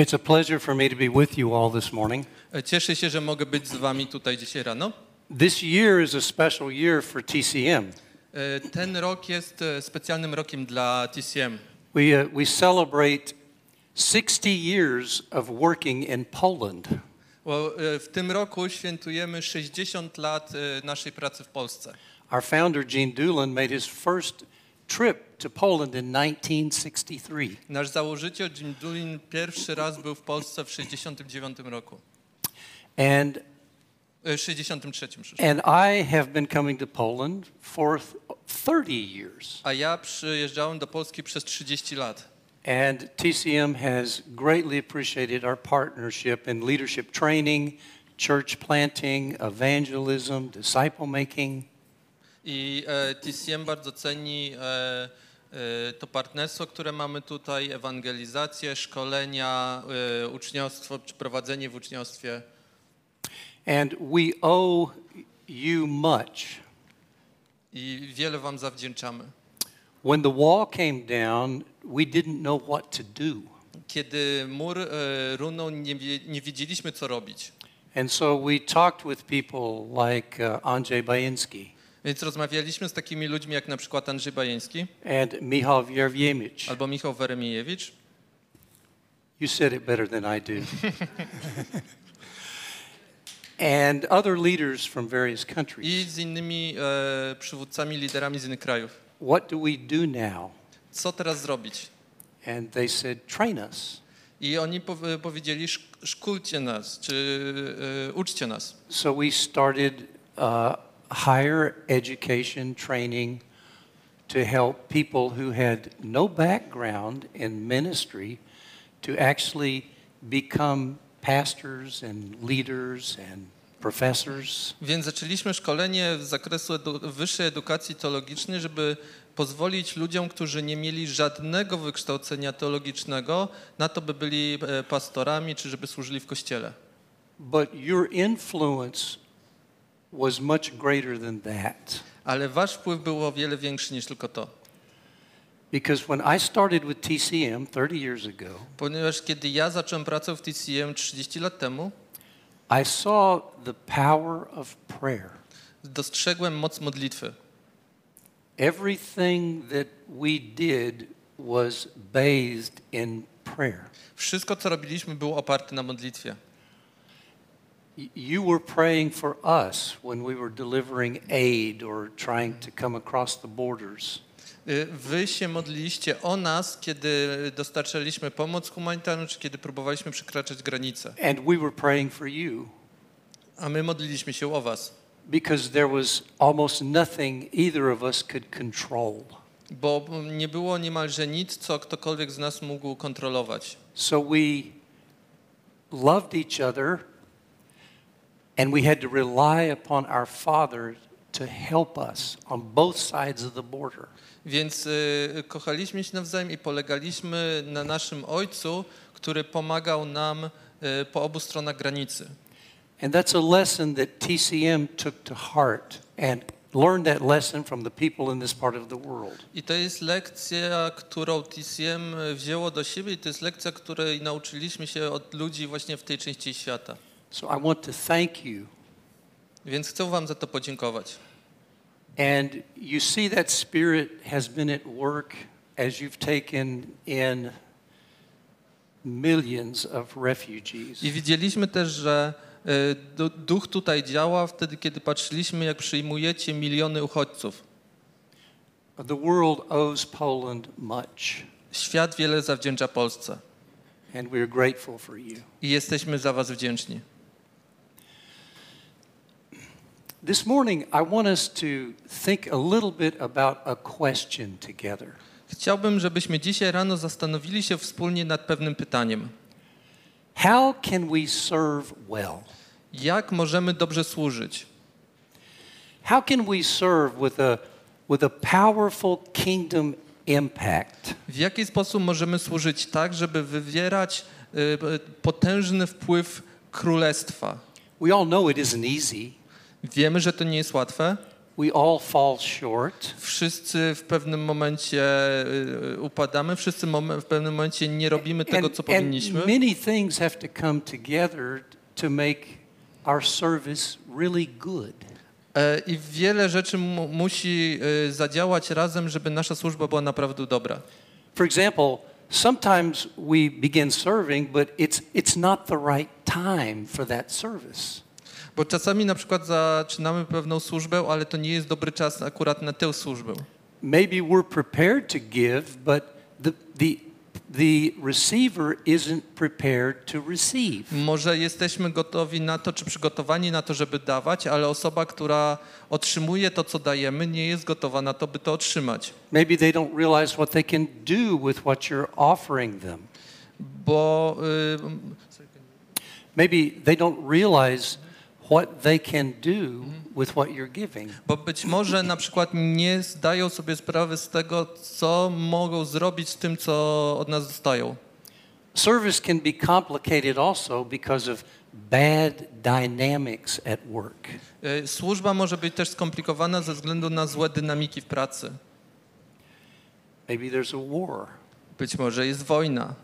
It's a pleasure for me to be with you all this morning. E, Cieszę się, że mogę być z wami tutaj dzisiaj rano. This year is a special year for TCM. E, Ten rok jest e, specjalnym rokiem dla TCM. We, uh, we celebrate 60 years of working in Poland. E, w tym roku świętujemy 60 lat naszej pracy w Polsce. Our founder, Gene Doolan, made his first trip to Poland in 1963. Nasz założyciel Jim Doolin pierwszy raz był w Polsce w 69 roku. And, E, 63, and I have been coming to Poland for 30 years. A ja przyjeżdżałem do Polski przez 30 lat. And TCM has greatly appreciated our partnership in leadership training, church planting, evangelism, disciple making. I e, TCM bardzo ceni e, e, to partnerstwo, które mamy tutaj, ewangelizację, szkolenia, uczniostwo, czy prowadzenie w uczniostwie. And we owe you much. I wiele wam zawdzięczamy. When the wall came down, we didn't know what to do. Kiedy mur runął, nie, nie wiedzieliśmy, co robić. And so we talked with people like Andrzej Bajenski Więc rozmawialiśmy z takimi ludźmi jak na przykład Andrzej Bajeński and Michal Wierwiemich. albo Michał Weremiejewicz. You said it better than I do. and other leaders from various i countries. z innymi e, przywódcami, liderami z innych krajów. What do we do now? Co teraz zrobić? And they said, train us. I oni pow- powiedzieli, szk- szkulcie nas, czy e, uczcie nas. So we started uh, higher education training to help people who had no background in ministry to actually become pastors and leaders and professors. Więc zaczęliśmy szkolenie z zakresu edu- wyższej edukacji teologicznej, żeby pozwolić ludziom, którzy nie mieli żadnego wykształcenia teologicznego, na to, by byli e, pastorami, czy żeby służyli w kościele. But your influence was much greater than that. Ale wasz wpływ był o wiele większy niż tylko to. Because when I started with TCM 30 years ago, Ponieważ kiedy ja zacząłem pracę w TCM 30 lat temu, I saw the power of prayer. dostrzegłem moc modlitwy. Everything that we did was bathed in prayer. Wszystko, co robiliśmy, było oparte na modlitwie. Y- You were praying for us when we were delivering aid or trying to come across the borders. Y, Wy się modliliście o nas, kiedy dostarczaliśmy pomoc humanitarną, czy kiedy próbowaliśmy przekraczać granice. And we were praying for you A my modliliśmy się o was, because there was almost nothing either of us could control. bo nie było niemalże nic, co ktokolwiek z nas mógł kontrolować. So we loved each other and we had to rely upon our Father to help us on both sides of the border. Więc y, kochaliśmy się nawzajem i polegaliśmy na naszym Ojcu, który pomagał nam y, po obu stronach granicy. And that's a lesson that TCM took to heart and learned that lesson from the people in this part of the world. I to jest lekcja, którą TCM wzięło do siebie i to jest lekcja, której nauczyliśmy się od ludzi właśnie w tej części świata. So I want to thank you. Więc chcę wam za to podziękować. And you see that spirit has been at work as you've taken in millions of refugees. I widzieliśmy też, że du- duch tutaj działa wtedy, kiedy patrzyliśmy, jak przyjmujecie miliony uchodźców. The world owes Poland much, Świat wiele zawdzięcza Polsce and we're grateful for you. i jesteśmy za was wdzięczni. This morning, I want us to think a little bit about a question together. Chciałbym, żebyśmy dzisiaj rano zastanowili się wspólnie nad pewnym pytaniem. How can we serve well? Jak możemy dobrze służyć? How can we serve with a, with a powerful kingdom impact? W jaki sposób możemy służyć tak, żeby wywierać y, potężny wpływ królestwa? We all know it isn't easy. Wiemy, że to nie jest łatwe, We all fall short. Wszyscy w pewnym momencie y, upadamy, wszyscy w pewnym momencie nie robimy tego, co powinniśmy. many things have to come together to make our service really good. E, I wiele rzeczy mu, musi y, zadziałać razem, żeby nasza służba była naprawdę dobra. For example, sometimes we begin serving, but it's, it's not the right time for that service. Bo czasami na przykład zaczynamy pewną służbę, ale to nie jest dobry czas akurat na tę służbę. Maybe we're prepared to give, but the, the, the receiver isn't prepared to receive. Może jesteśmy gotowi na to, czy przygotowani na to, żeby dawać, ale osoba, która otrzymuje to, co dajemy, nie jest gotowa na to, by to otrzymać. Maybe they don't realize what they can do with what you're offering them. Bo y, Maybe they don't realize what they can do with what you're giving. Bo być może na przykład nie zdają sobie sprawy z tego, co mogą zrobić z tym, co od nas dostają. Service can be complicated also because of bad dynamics at work. Y, Służba może być też skomplikowana ze względu na złe dynamiki w pracy. Maybe there's a war. Być może jest wojna.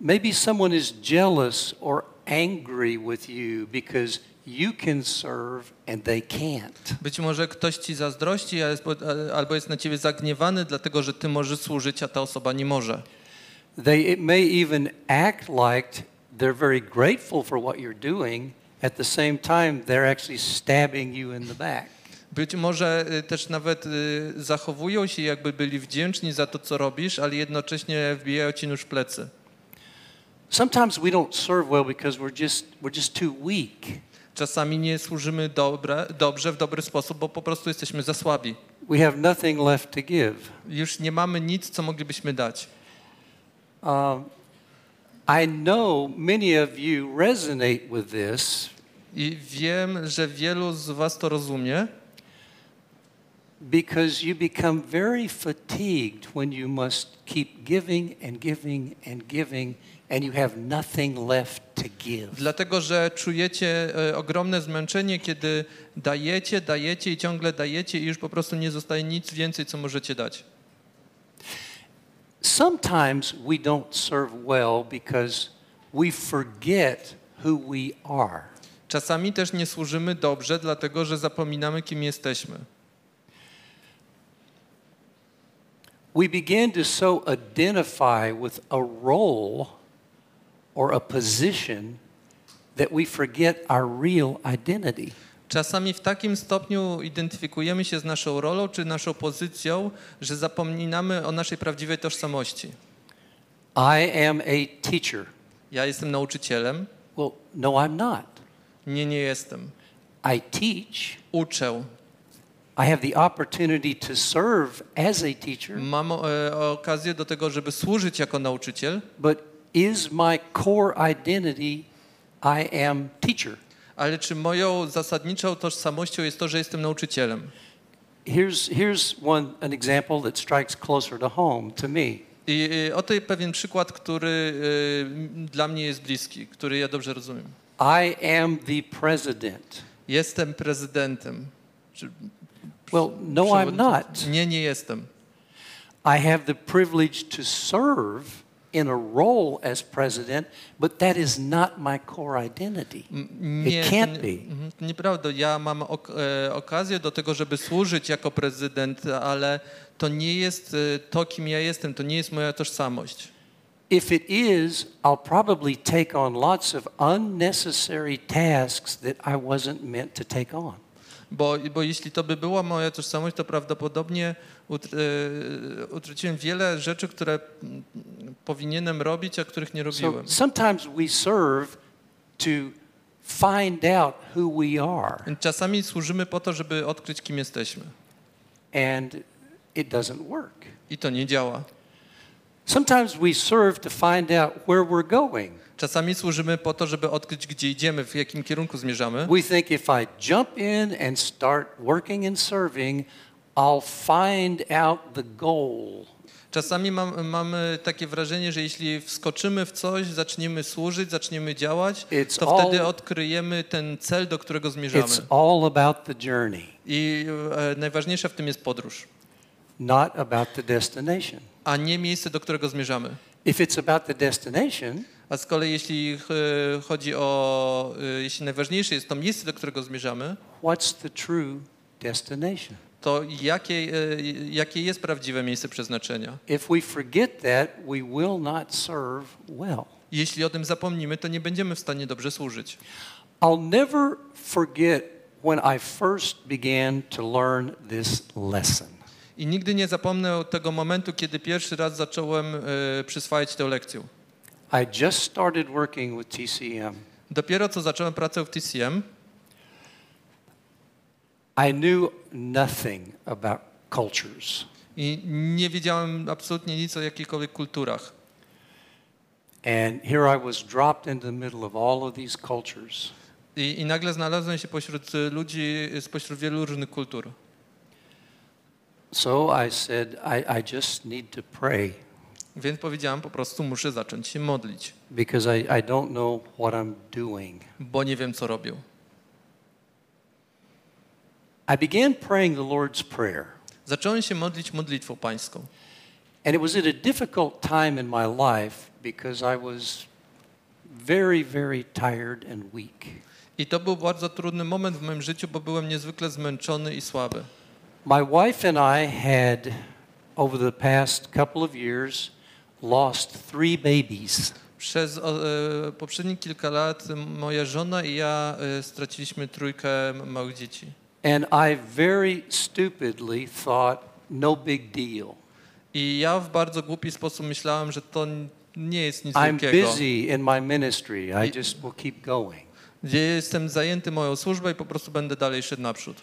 Maybe someone is jealous or angry with you because you can serve and they can't. Być może ktoś ci zazdrości albo jest na ciebie zagniewany, dlatego że ty możesz służyć, a ta osoba nie może. They may even act like they're very grateful for what you're doing. At the same time, they're actually stabbing you in the back. Być może y, też nawet y, zachowują się, jakby byli wdzięczni za to, co robisz, ale jednocześnie wbijają ci nóż w plecy. Sometimes we don't serve well because we're just we're just too weak. Czasami nie służymy dobre, dobrze, w dobry sposób, bo po prostu jesteśmy za słabi. We have nothing left to give. Już nie mamy nic, co moglibyśmy dać. Um, I know many of you resonate with this I wiem, że wielu z was to rozumie, because you become very fatigued when you must keep giving and giving and giving and you have nothing left to give. dlatego że czujecie e, ogromne zmęczenie, kiedy dajecie, dajecie i ciągle dajecie i już po prostu nie zostaje nic więcej, co możecie dać. Sometimes we don't serve well because we forget who we are. Czasami też nie służymy dobrze, dlatego że zapominamy, kim jesteśmy. We begin to so identify with a role or a position that we forget our real identity. Czasami w takim stopniu identyfikujemy się z naszą rolą czy naszą pozycją, że zapominamy o naszej prawdziwej tożsamości. I am a teacher. Ja jestem nauczycielem. Well, no, I'm not. Nie, nie jestem. I teach. Uczę. I have the opportunity to serve as a teacher, Mam e, okazję do tego, żeby służyć jako nauczyciel, but is my core identity I am teacher? ale czy moją zasadniczą tożsamością jest to, że jestem nauczycielem? Here's, here's one, an example that strikes closer to home to me. I e, oto pewien przykład, który e, dla mnie jest bliski, który ja dobrze rozumiem. I am the president. Jestem prezydentem. Czy Well, no, I'm not. Nie, nie jestem. I have the privilege to serve in a role as president, but that is not my core identity. M- It to can't nie- be. to Nieprawda. Ja mam ok e, okazję do tego, żeby służyć jako prezydent, ale to nie jest e, to, kim ja jestem, to nie jest moja tożsamość. If it is, I'll probably take on lots of unnecessary tasks that I wasn't meant to take on. Bo, bo jeśli to by była moja tożsamość, to prawdopodobnie utr e, utraciłem wiele rzeczy, które powinienem robić, a których nie So robiłem. sometimes we serve to find out who we are, Czasami służymy po to, żeby odkryć, kim jesteśmy. and it doesn't work. I to nie działa. Sometimes we serve to find out where we're going. Czasami służymy po to, żeby odkryć, gdzie idziemy, w jakim kierunku zmierzamy. We think if I jump in and start working and serving, I'll find out the goal. Czasami mam, mamy takie wrażenie, że jeśli wskoczymy w coś, zaczniemy służyć, zaczniemy działać, It's to wtedy all- odkryjemy ten cel, do którego zmierzamy. It's all about the journey, I e, najważniejsza w tym jest podróż, not about the destination. a nie miejsce, do którego zmierzamy. If it's about the destination, A z kolei jeśli e, chodzi o, e, jeśli najważniejsze jest to miejsce, do którego zmierzamy, what's the true destination? To jakie, e, jakie jest prawdziwe miejsce przeznaczenia? If we forget that, we will not serve well. Jeśli o tym zapomnimy, to nie będziemy w stanie dobrze służyć. I'll never forget when I first began to learn this lesson. I nigdy nie zapomnę tego momentu, kiedy pierwszy raz zacząłem e, przyswajać tę lekcję. I just started working with TCM. Dopiero co zacząłem pracę w TCM, I knew nothing about cultures. i nie wiedziałem absolutnie nic o jakichkolwiek kulturach. And here I was dropped into the middle of all of these cultures. I, I nagle znalazłem się pośród ludzi, spośród wielu różnych kultur. So I said, I, I just need to pray Więc powiedziałem, po prostu muszę zacząć się modlić, because I, I don't know what I'm doing. bo nie wiem, co robię. I began praying the Lord's Prayer. Zacząłem się modlić modlitwą pańską. And it was at a difficult time in my life because I was very, very tired and weak. I to był bardzo trudny moment w moim życiu, bo byłem niezwykle zmęczony i słaby. My wife and I had, over the past couple of years, lost three babies. Przez e, poprzednie kilka lat moja żona i ja e, straciliśmy trójkę małych dzieci. And I very stupidly thought, no big deal. I ja w bardzo głupi sposób myślałem, że to nie jest nic I'm wielkiego. busy in my ministry. I just will keep going. Gdzie jestem zajęty moją służbą i po prostu będę dalej szedł naprzód.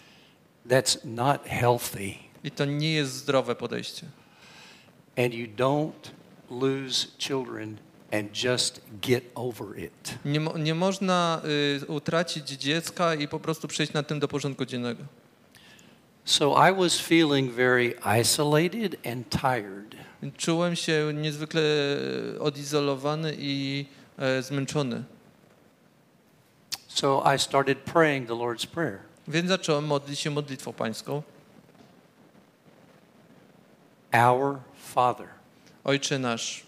That's not healthy. I to nie jest zdrowe podejście. And you don't lose children and just get over it. Nie, mo- nie można y, utracić dziecka i po prostu przejść na tym do porządku dziennego. So I was feeling very isolated and tired. Czułem się niezwykle e, odizolowany i e, zmęczony. So I started praying the Lord's Prayer. Więc zacząłem modlić się modlitwą pańską. Our Father. Ojcze nasz,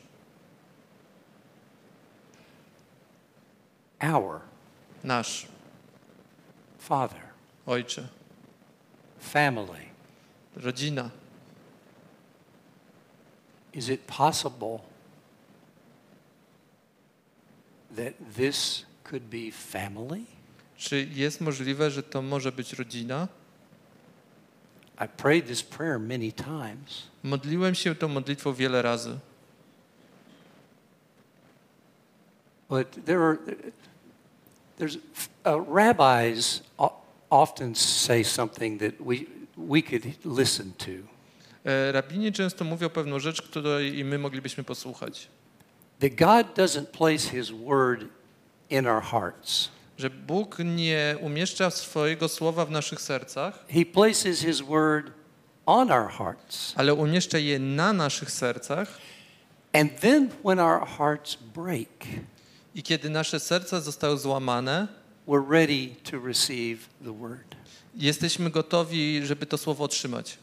Our nasz, Father. Ojcze, Family. rodzina. Is it possible that this could be family? Czy jest możliwe, że to może być rodzina? I prayed this prayer many times. Modliłem się tą modlitwą wiele razy. But there are, there's, uh, rabbis often say something that we, we could listen to. E, Rabini często mówią pewną rzecz, której i my moglibyśmy posłuchać. That God doesn't place His word in our hearts. Że Bóg nie umieszcza swojego słowa w naszych sercach, He places His word on our hearts. ale umieszcza je na naszych sercach And then when our hearts break, i kiedy nasze serca zostały złamane, we're ready to receive the word. jesteśmy gotowi, żeby to słowo otrzymać.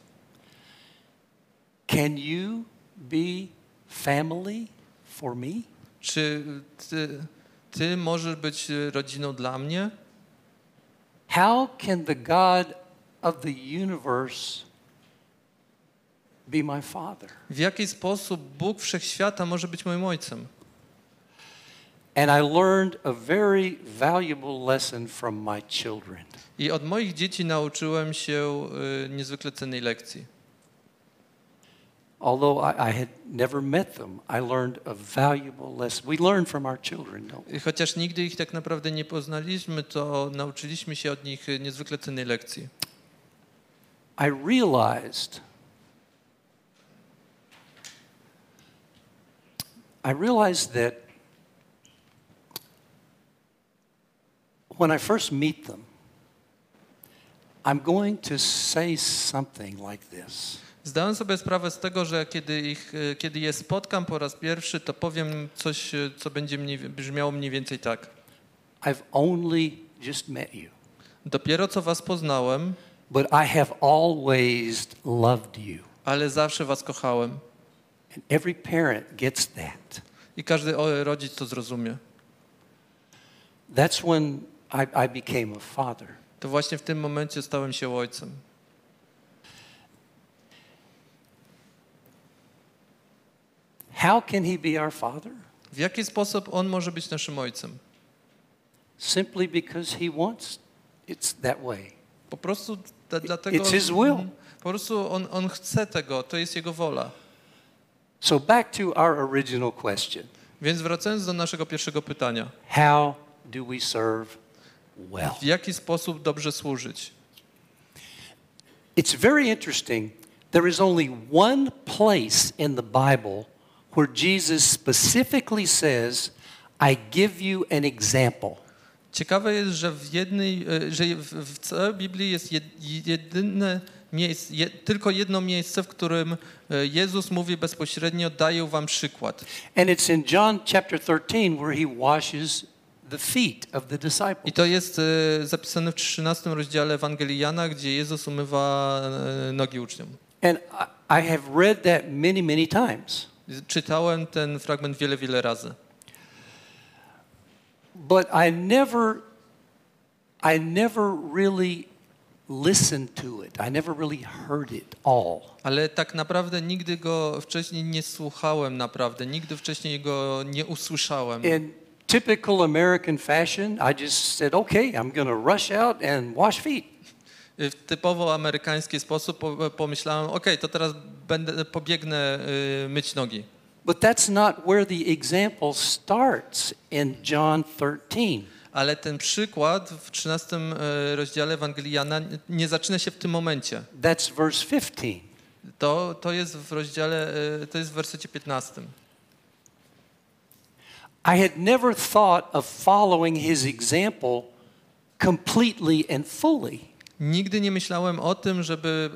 Can you be family for me? Czy ty, ty możesz być rodziną dla mnie? How can the God of the universe be my father? W jaki sposób Bóg wszechświata może być moim ojcem? And I learned a very valuable lesson from my children. I od moich dzieci nauczyłem się y, niezwykle cennej lekcji. Although I, I had never met them, I learned a valuable lesson. We learn from our children, don't we? Chociaż nigdy ich tak naprawdę nie poznaliśmy, to nauczyliśmy się od nich y, niezwykle cennej lekcji. I realized I realized that when I first meet them, I'm going to say something like this. Zdałem sobie sprawę z tego, że kiedy, ich, e, kiedy je spotkam po raz pierwszy, to powiem coś, e, co będzie mniej, brzmiało mniej więcej tak. I've only just met you, Dopiero co was poznałem, but I have always loved you. ale zawsze was kochałem. And every parent gets that. I każdy rodzic to zrozumie. That's when I, I became a father. To właśnie w tym momencie stałem się ojcem. How can he be our father? W jaki sposób on może być naszym ojcem? Simply because he wants it's that way. Po prostu d- dlatego. It's his will. Mhm. Po prostu on, on chce tego, to jest jego wola. So back to our original question. Więc wracając do naszego pierwszego pytania. How do we serve well? W jaki sposób dobrze służyć? It's very interesting. There is only one place in the Bible where Jesus specifically says, I give you an example. Ciekawe jest, że w jednej, e, że w, całej Biblii jest jed- jedyne miejsce, tylko jedno miejsce, w którym e, Jezus mówi bezpośrednio, daję wam przykład. And it's in John chapter 13 where he washes I to jest e, zapisane w 13 rozdziale Ewangelii Jana, gdzie Jezus umywa e, nogi uczniom. And I, have read that many, many times. Czytałem ten fragment wiele, wiele razy. But I never, I never really listened to it. I never really heard it all. Ale tak naprawdę nigdy go wcześniej nie słuchałem naprawdę, nigdy wcześniej go nie usłyszałem. In typical American fashion, I just said, okay, I'm going to rush out and wash feet. W typowo amerykański sposób po- pomyślałem, ok, to teraz będę, pobiegnę y, myć nogi. But that's not where the example starts in John 13. Ale ten przykład w 13 y, rozdziale Ewangelii Jana nie zaczyna się w tym momencie. That's verse 15. To, to jest w rozdziale, y, to jest w wersecie 15. I had never thought of following his example completely and fully. Nigdy nie myślałem o tym, żeby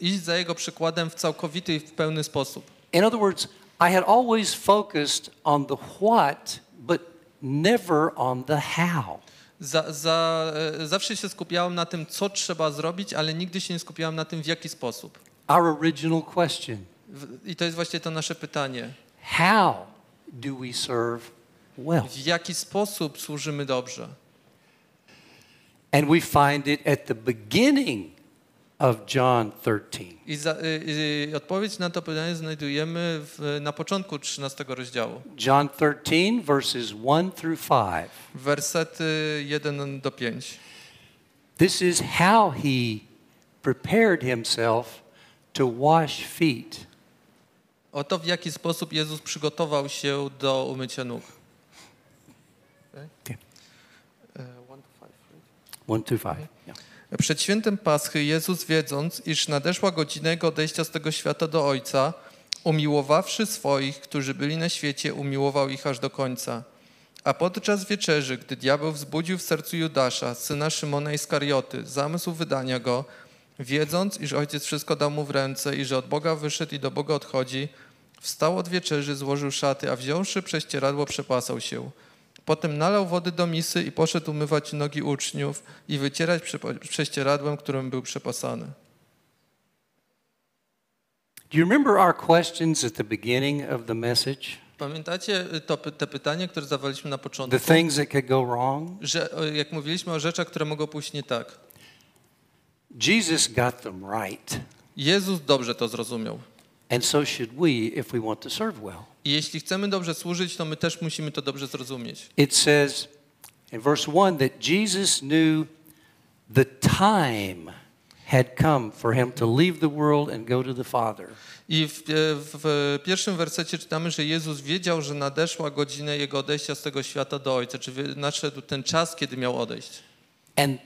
y, iść za jego przykładem w całkowity i w pełny sposób. In other words, I had always focused on the what, but never on the how. Za, za, e, zawsze się skupiałem na tym, co trzeba zrobić, ale nigdy się nie skupiałem na tym, w jaki sposób. Our original question I to jest właśnie to nasze pytanie. How do we serve well? W jaki sposób służymy dobrze? And we find it at the beginning of John 13. I, za, y, y, odpowiedź na to pytanie znajdujemy w, na początku 13 rozdziału. John 13, verses 1 through 5. Wersety 1 do 5. This is how he prepared himself to wash feet. Oto w jaki sposób Jezus przygotował się do umycia nóg. Okay. E, 1 through 5. Yeah. Przed świętem Paschy Jezus, wiedząc, iż nadeszła godzina Jego odejścia z tego świata do Ojca, umiłowawszy swoich, którzy byli na świecie, umiłował ich aż do końca. A podczas wieczerzy, gdy diabeł wzbudził w sercu Judasza, syna Szymona Iskarioty, zamysł wydania go, wiedząc, iż Ojciec wszystko dał mu w ręce i że od Boga wyszedł i do Boga odchodzi, wstał od wieczerzy, złożył szaty, a wziąwszy prześcieradło, przepasał się. Potem nalał wody do misy i poszedł umywać nogi uczniów i wycierać prześcieradłem, którym był przepasany. Do you remember our questions at the beginning of the message? Pamiętacie to, py- te pytanie, które zadawaliśmy na The początku? things that could go wrong? Że jak mówiliśmy o rzeczach, które mogą pójść nie tak. Jesus got them right. Jezus dobrze to zrozumiał. And so should we if we want to serve well. I jeśli chcemy dobrze służyć, to my też musimy to dobrze zrozumieć. It says in verse 1 that Jesus knew the time had come for him to leave the world and go to the Father. I w, e, w pierwszym wersecie czytamy, że Jezus wiedział, że nadeszła godzina Jego odejścia z tego świata do Ojca, czy nadszedł ten czas, kiedy miał odejść. And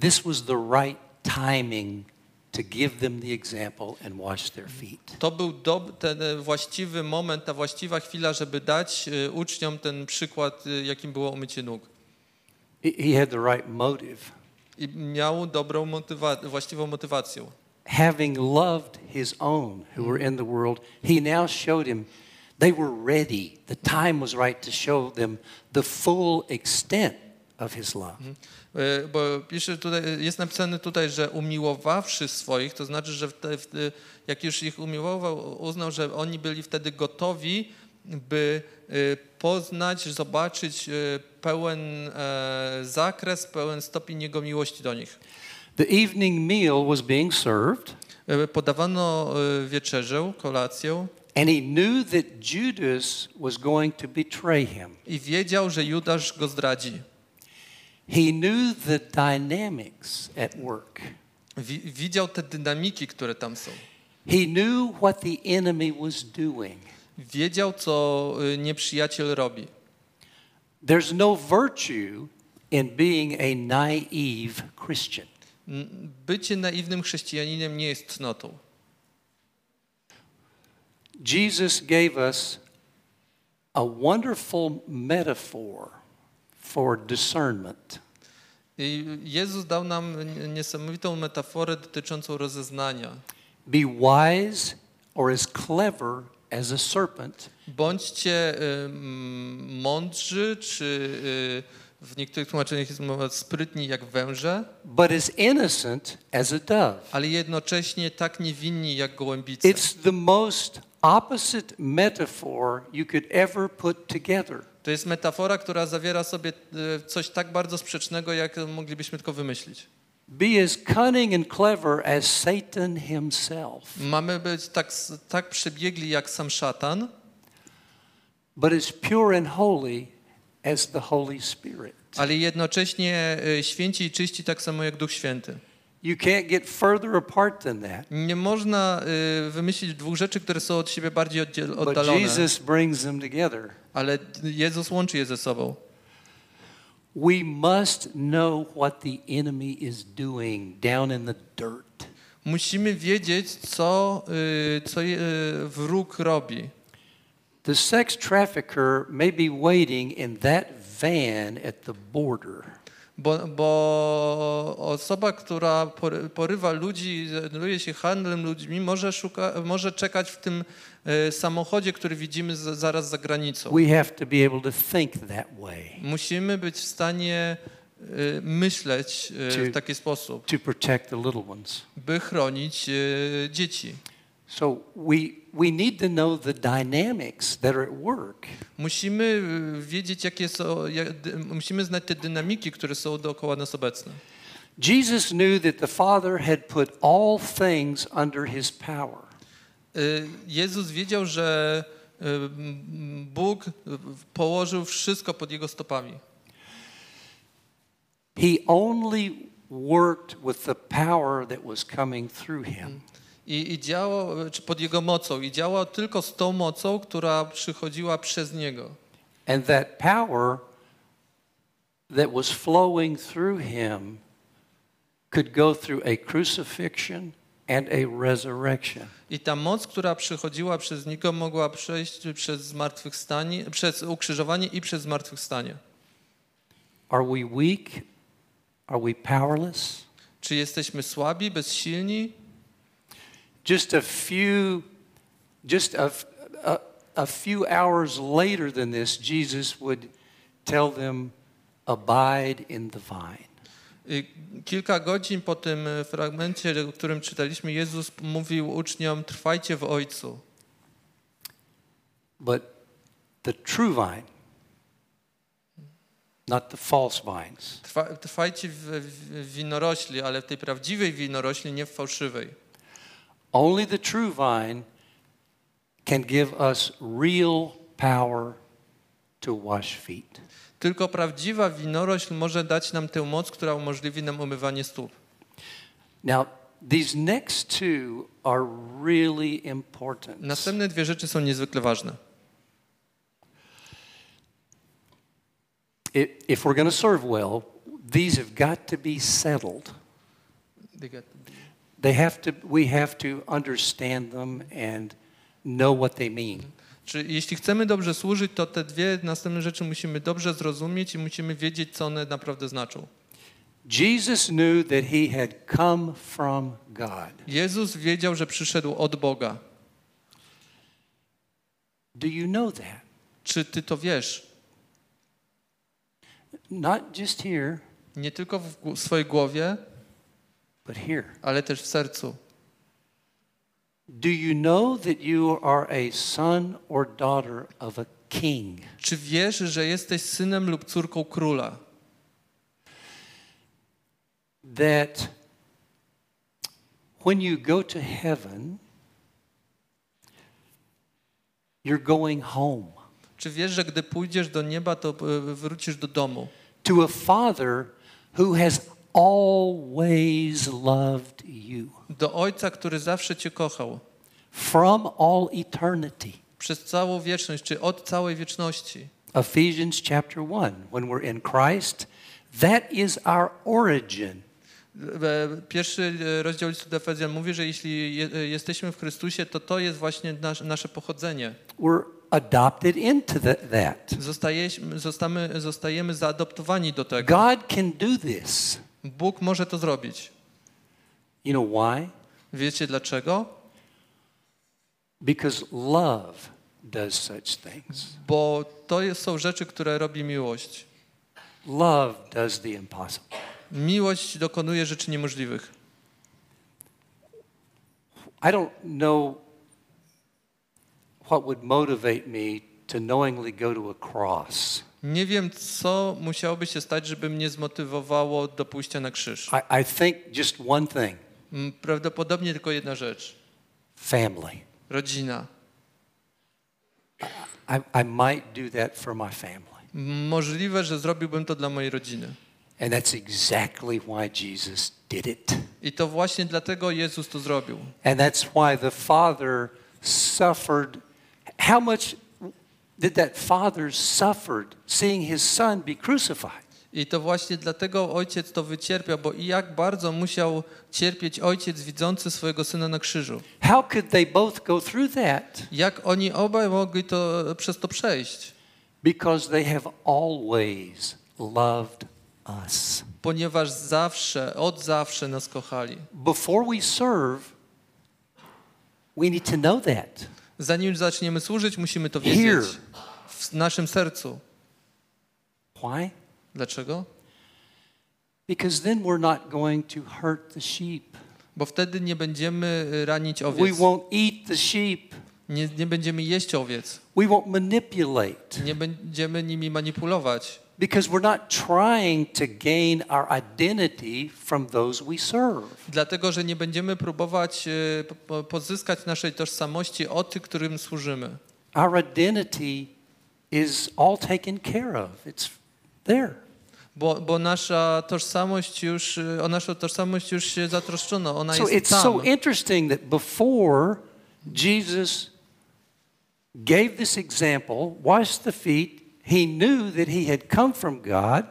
this was the right timing to give them the example and wash their feet. To był dob, ten właściwy moment, ta właściwa chwila, żeby dać uczniom ten przykład, jakim było umycie nóg. He- He had the right motive. I miał dobrą motywa- właściwą motywację. having loved his own who were in the world, he now showed him they were ready. The time was right to show them the full extent of his love. Mhm. E, Bo pisze tutaj, jest napisane tutaj, że umiłowawszy swoich, to znaczy, że w- jak już ich umiłował, uznał, że oni byli wtedy gotowi, by e, poznać, zobaczyć e, pełen e, zakres, pełen stopień Jego miłości do nich. The evening meal was being served, E, Podawano e, wieczerzę, kolację and he knew that Judas was going to betray him. i wiedział, że Judasz go zdradzi. He knew the dynamics at work. Wi- Widział te dynamiki, które tam są. He knew what the enemy was doing. Wiedział, co y, nieprzyjaciel robi. There's no virtue in being a naive Christian. Bycie naiwnym chrześcijaninem nie jest cnotą. Jesus gave us a wonderful metaphor for discernment. I Jezus dał nam niesamowitą metaforę dotyczącą rozeznania. Be wise or as clever as a serpent, Bądźcie y, mądrzy, czy y, w niektórych tłumaczeniach jest mowa sprytni jak węże, but as innocent as a dove. ale jednocześnie tak niewinni jak gołębice. It's the most opposite metaphor you could ever put together. To jest metafora, która zawiera sobie y, coś tak bardzo sprzecznego, jak moglibyśmy tylko wymyślić. Be as cunning and clever as Satan himself, Mamy być tak, tak przebiegli jak sam szatan, but as pure and holy as the Holy Spirit. ale jednocześnie y, święci i czyści tak samo jak Duch Święty. You can't get further apart than that. Nie można y, wymyślić dwóch rzeczy, które są od siebie bardziej oddziel- But oddalone, Jesus brings them together. ale Jezus łączy je ze sobą. We must know what the enemy is doing down in the dirt. Musimy wiedzieć, co, y, co y, wróg robi. The sex trafficker may be waiting in that van at the border. Bo, bo osoba, która pory- porywa ludzi, zajmuje się handlem ludźmi, może, szuka, może czekać w tym e, samochodzie, który widzimy za, zaraz za granicą. Musimy być w stanie e, myśleć e, w taki sposób, by chronić dzieci. So we, we need to know the dynamics that are at work. Musimy e, wiedzieć, jakie są, jak, musimy znać te dynamiki, które są dookoła nas obecne. Jesus knew that the Father had put all things under his power. E, Jezus wiedział, że e, Bóg położył wszystko pod jego stopami. He only worked with the power that was coming through him. I, I działał, czy pod jego mocą, i działał tylko z tą mocą, która przychodziła przez niego. And that power that was flowing through him could go through a crucifixion and a resurrection. I ta moc, która przychodziła przez niego, mogła przejść przez zmartwychwstanie, przez ukrzyżowanie i przez zmartwychwstanie. Are we weak? Are we powerless? Czy jesteśmy słabi, bezsilni? Just a few, just a, a, a few hours later than this, Jesus would tell them, Abide in the vine. Kilka godzin po tym e, fragmencie, o którym czytaliśmy, Jezus mówił uczniom: Trwajcie w Ojcu. But the true vine, not the false vines, Trwa, trwajcie w, w winorośli, ale w tej prawdziwej winorośli, nie w fałszywej. Only the true vine can give us real power to wash feet. Tylko prawdziwa winorośl może dać nam tę moc, która umożliwi nam umywanie stóp. Now, these next two are really important. Następne dwie rzeczy są niezwykle ważne. If we're going to serve well, these have got to be settled. They have to, we have to understand them and know what they mean. Czy jeśli chcemy dobrze służyć, to te dwie następne rzeczy musimy dobrze zrozumieć i musimy wiedzieć, co one naprawdę znaczą. Jesus knew that he had come from God. Jezus wiedział, że przyszedł od Boga. Do you know that? Czy ty to wiesz? Not just here, Nie tylko w swojej głowie, but here. ale też w sercu. Do you know that you are a son or daughter of a king? Czy wiesz, że jesteś synem lub córką króla? That when you go to heaven, you're going home Czy wiesz, że gdy pójdziesz do nieba, to e, wrócisz do domu? to a father who has always loved you Do Ojca, który zawsze cię kochał. from all eternity. Przez całą wieczność, czy od całej wieczności. Ephesians chapter 1, when we're in Christ, that is our origin. E, Pierwszy e, rozdział listu do Efezjan mówi, że jeśli je, e, jesteśmy w Chrystusie, to to jest właśnie nasz, nasze pochodzenie. We're adopted into the, that. Zostajemy, zostajemy zaadoptowani do tego. God can do this. Bóg może to zrobić. You know why? Wiecie dlaczego? Because love does such things. Bo to jest- są rzeczy, które robi miłość. Love does the impossible. Miłość dokonuje rzeczy niemożliwych. I don't know what would motivate me to knowingly go to a cross. Nie wiem, co musiałoby się stać, żeby mnie zmotywowało do pójścia na krzyż. I, I think just one thing Mm, Prawdopodobnie tylko jedna rzecz. family. Rodzina. I, I might do that for my family. Możliwe, że zrobiłbym to dla mojej rodziny. And that's exactly why Jesus did it. I to właśnie dlatego Jezus to zrobił. And that's why the Father suffered. How much did that Father suffered seeing his son be crucified? I to właśnie dlatego ojciec to wycierpiał, bo i jak bardzo musiał cierpieć ojciec widzący swojego syna na krzyżu. How could they both go through that? Jak oni obaj mogli to, przez to przejść? Because they have always loved us. Ponieważ zawsze, od zawsze nas kochali. Before we serve, we need to know that. Zanim zaczniemy służyć, musimy to Here. wiedzieć w naszym sercu. Why? Dlaczego? Because then we're not going to hurt the sheep. Bo wtedy nie będziemy ranić We owiec. won't eat the sheep. Nie, nie będziemy jeść owiec. We won't manipulate. Nie będziemy nimi manipulować. Because we're not trying to gain our identity from those we serve. Dlatego, że nie będziemy próbować e, po- pozyskać naszej tożsamości od tych, którym służymy. Our identity is all taken care of. It's there. Bo, bo nasza tożsamość już, e, o naszą tożsamość już się zatroszczono. Ona So jest it's tam. so interesting that before Jesus gave this example, washed the feet, he knew that he had come from God.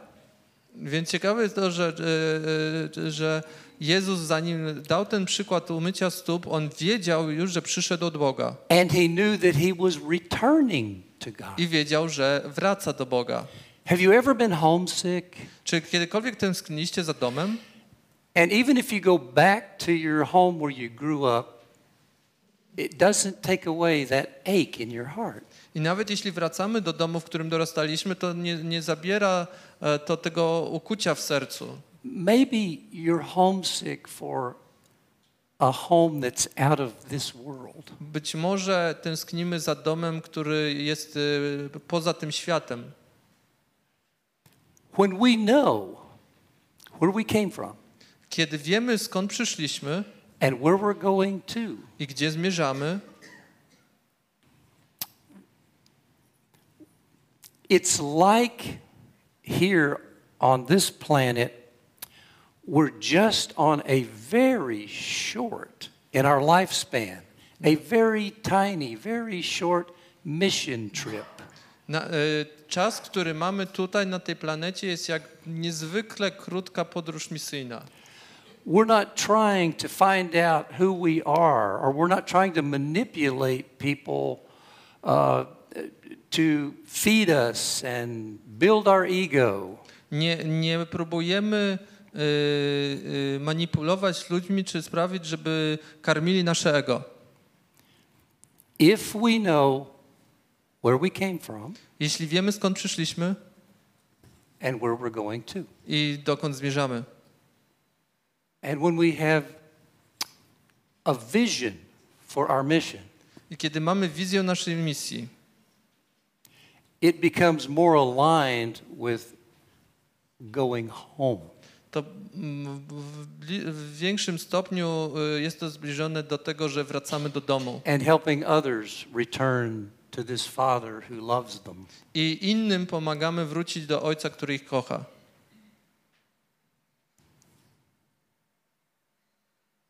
Więc ciekawe jest to, że, e, e, że Jezus zanim dał ten przykład umycia stóp, on wiedział już, że przyszedł od Boga. And he knew that he was returning to God. I wiedział, że wraca do Boga. Have you ever been homesick? Czy kiedykolwiek tęskniliście za domem? And even if you go back to your home where you grew up, it doesn't take away that ache in your heart. I nawet jeśli wracamy do domu, w którym dorastaliśmy, to nie, nie zabiera e, to tego ukucia w sercu. Maybe you're homesick for a home that's out of this world. Być może tęsknimy za domem, który jest e, poza tym światem. When we know where we came from Kiedy wiemy, skąd przyszliśmy and where we're going to, i gdzie zmierzamy, it's like here on this planet, we're just on a very short, in our lifespan, a very tiny, very short mission trip. na, e, czas, który mamy tutaj na tej planecie jest jak niezwykle krótka podróż misyjna. We're not trying to find out who we are, or we're not trying to manipulate people uh, to feed us and build our ego. Nie, nie próbujemy y, y, manipulować ludźmi, czy sprawić, żeby karmili nasze ego. If we know where we came from Jeśli wiemy, skąd przyszliśmy and where we're going to, i dokąd zmierzamy, and when we have a vision for our mission, i kiedy mamy wizję naszej misji, it becomes more aligned with going home. to mm, w, większym stopniu y, jest to zbliżone do tego, że wracamy do domu and helping others return to this Father who loves them. i innym pomagamy wrócić do Ojca, który ich kocha.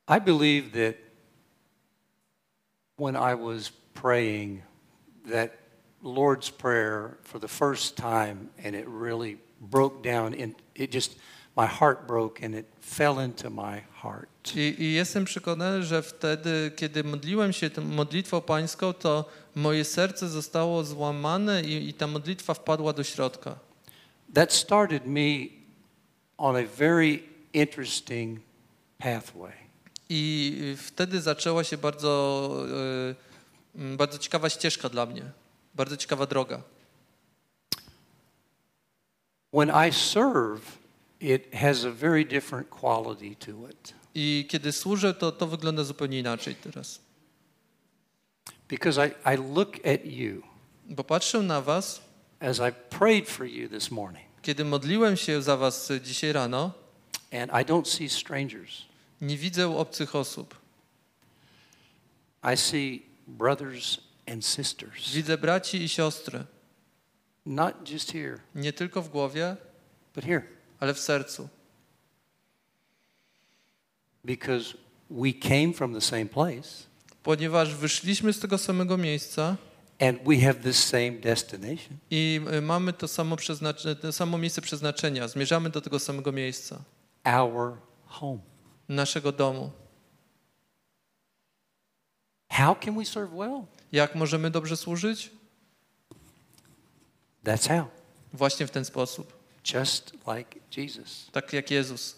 I believe that when I was praying that Lord's Prayer for the first time, and it really broke down, in, it just, my heart broke and it fell into my heart. I, I jestem przekonany, że wtedy, kiedy modliłem się tą modlitwą pańską, to moje serce zostało złamane i, i ta modlitwa wpadła do środka. That started me on a very interesting pathway. I wtedy zaczęła się bardzo, mm, bardzo ciekawa ścieżka dla mnie, bardzo ciekawa droga. When I serve, it has a very different quality to it I kiedy służę, to to wygląda zupełnie inaczej teraz. because I, I look at you Bo patrzę na was, as I prayed for you this morning, kiedy modliłem się za was dzisiaj rano, and I don't see strangers. nie widzę obcych osób. I see brothers and sisters, Widzę braci i siostry, not just here, nie tylko w głowie, but here, ale w sercu. because we came from the same place Ponieważ wyszliśmy z tego samego miejsca and we have this same destination. i y, mamy to samo, przeznacze- to samo miejsce przeznaczenia, zmierzamy do tego samego miejsca, Our home. naszego domu. How can we serve well? Jak możemy dobrze służyć? That's how. Właśnie w ten sposób, Just like Jesus. tak jak Jezus.